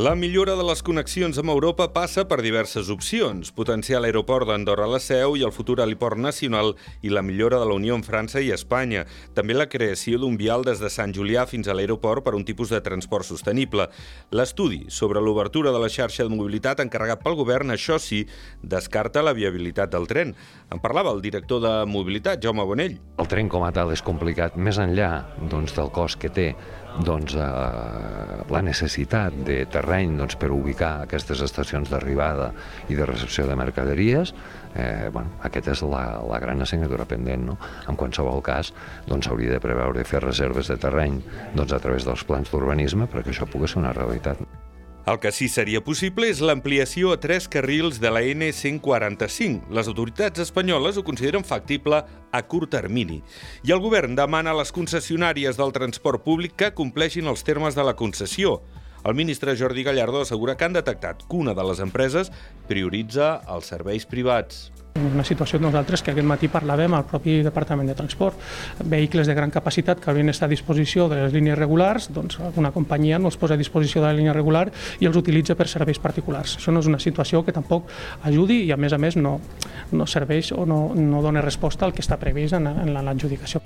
La millora de les connexions amb Europa passa per diverses opcions. Potenciar l'aeroport d'Andorra a la Seu i el futur heliport nacional i la millora de la unió amb França i Espanya. També la creació d'un vial des de Sant Julià fins a l'aeroport per un tipus de transport sostenible. L'estudi sobre l'obertura de la xarxa de mobilitat encarregat pel govern, això sí, descarta la viabilitat del tren. En parlava el director de Mobilitat, Jaume Bonell. El tren com a tal és complicat, més enllà doncs, del cost que té doncs, eh, la necessitat de terreny doncs, per ubicar aquestes estacions d'arribada i de recepció de mercaderies, eh, bueno, aquesta és la, la gran assignatura pendent. No? En qualsevol cas, doncs, s'hauria de preveure fer reserves de terreny doncs, a través dels plans d'urbanisme perquè això pugui ser una realitat. El que sí seria possible és l'ampliació a tres carrils de la N145. Les autoritats espanyoles ho consideren factible a curt termini. I el govern demana a les concessionàries del transport públic que compleixin els termes de la concessió. El ministre Jordi Gallardo assegura que han detectat que una de les empreses prioritza els serveis privats. Una situació nosaltres que aquest matí parlàvem al propi Departament de Transport. Vehicles de gran capacitat que haurien d'estar a disposició de les línies regulars, doncs una companyia no els posa a disposició de la línia regular i els utilitza per serveis particulars. Això no és una situació que tampoc ajudi i a més a més no, no serveix o no, no dona resposta al que està previst en, en l'adjudicació.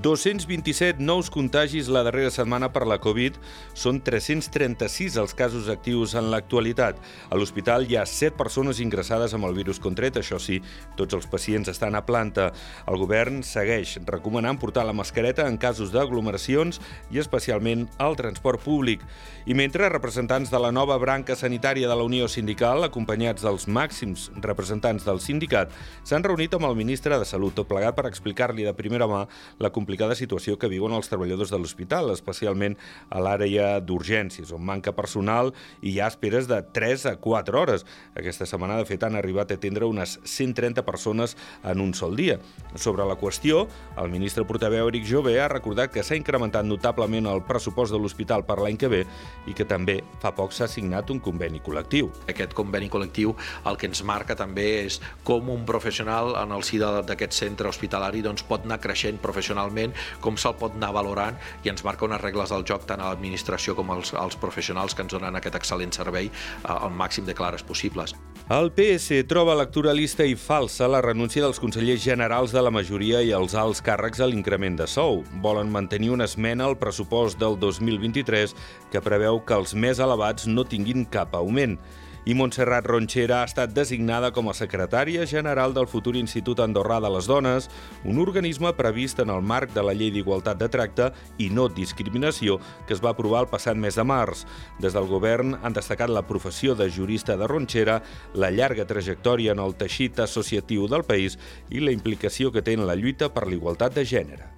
227 nous contagis la darrera setmana per la Covid. Són 336 els casos actius en l'actualitat. A l'hospital hi ha 7 persones ingressades amb el virus contret. Això sí, tots els pacients estan a planta. El govern segueix recomanant portar la mascareta en casos d'aglomeracions i especialment al transport públic. I mentre representants de la nova branca sanitària de la Unió Sindical, acompanyats dels màxims representants del sindicat, s'han reunit amb el ministre de Salut, tot plegat per explicar-li de primera mà la complicada situació que viuen els treballadors de l'hospital, especialment a l'àrea d'urgències, on manca personal i hi ha esperes de 3 a 4 hores. Aquesta setmana, de fet, han arribat a atendre unes 130 persones en un sol dia. Sobre la qüestió, el ministre portaveu Eric Jové ha recordat que s'ha incrementat notablement el pressupost de l'hospital per l'any que ve i que també fa poc s'ha signat un conveni col·lectiu. Aquest conveni col·lectiu el que ens marca també és com un professional en el si d'aquest centre hospitalari doncs, pot anar creixent professionalment realment com se'l pot anar valorant i ens marca unes regles del joc tant a l'administració com als, als professionals que ens donen aquest excel·lent servei eh, al màxim de clares possibles. El PS troba electoralista i falsa la renúncia dels consellers generals de la majoria i els alts càrrecs a l'increment de sou. Volen mantenir una esmena al pressupost del 2023 que preveu que els més elevats no tinguin cap augment i Montserrat Ronxera ha estat designada com a secretària general del futur Institut Andorrà de les Dones, un organisme previst en el marc de la Llei d'Igualtat de Tracte i no discriminació que es va aprovar el passat mes de març. Des del govern han destacat la professió de jurista de Ronxera, la llarga trajectòria en el teixit associatiu del país i la implicació que té en la lluita per l'igualtat de gènere.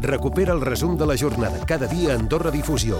Recupera el resum de la jornada cada dia a Andorra Difusió.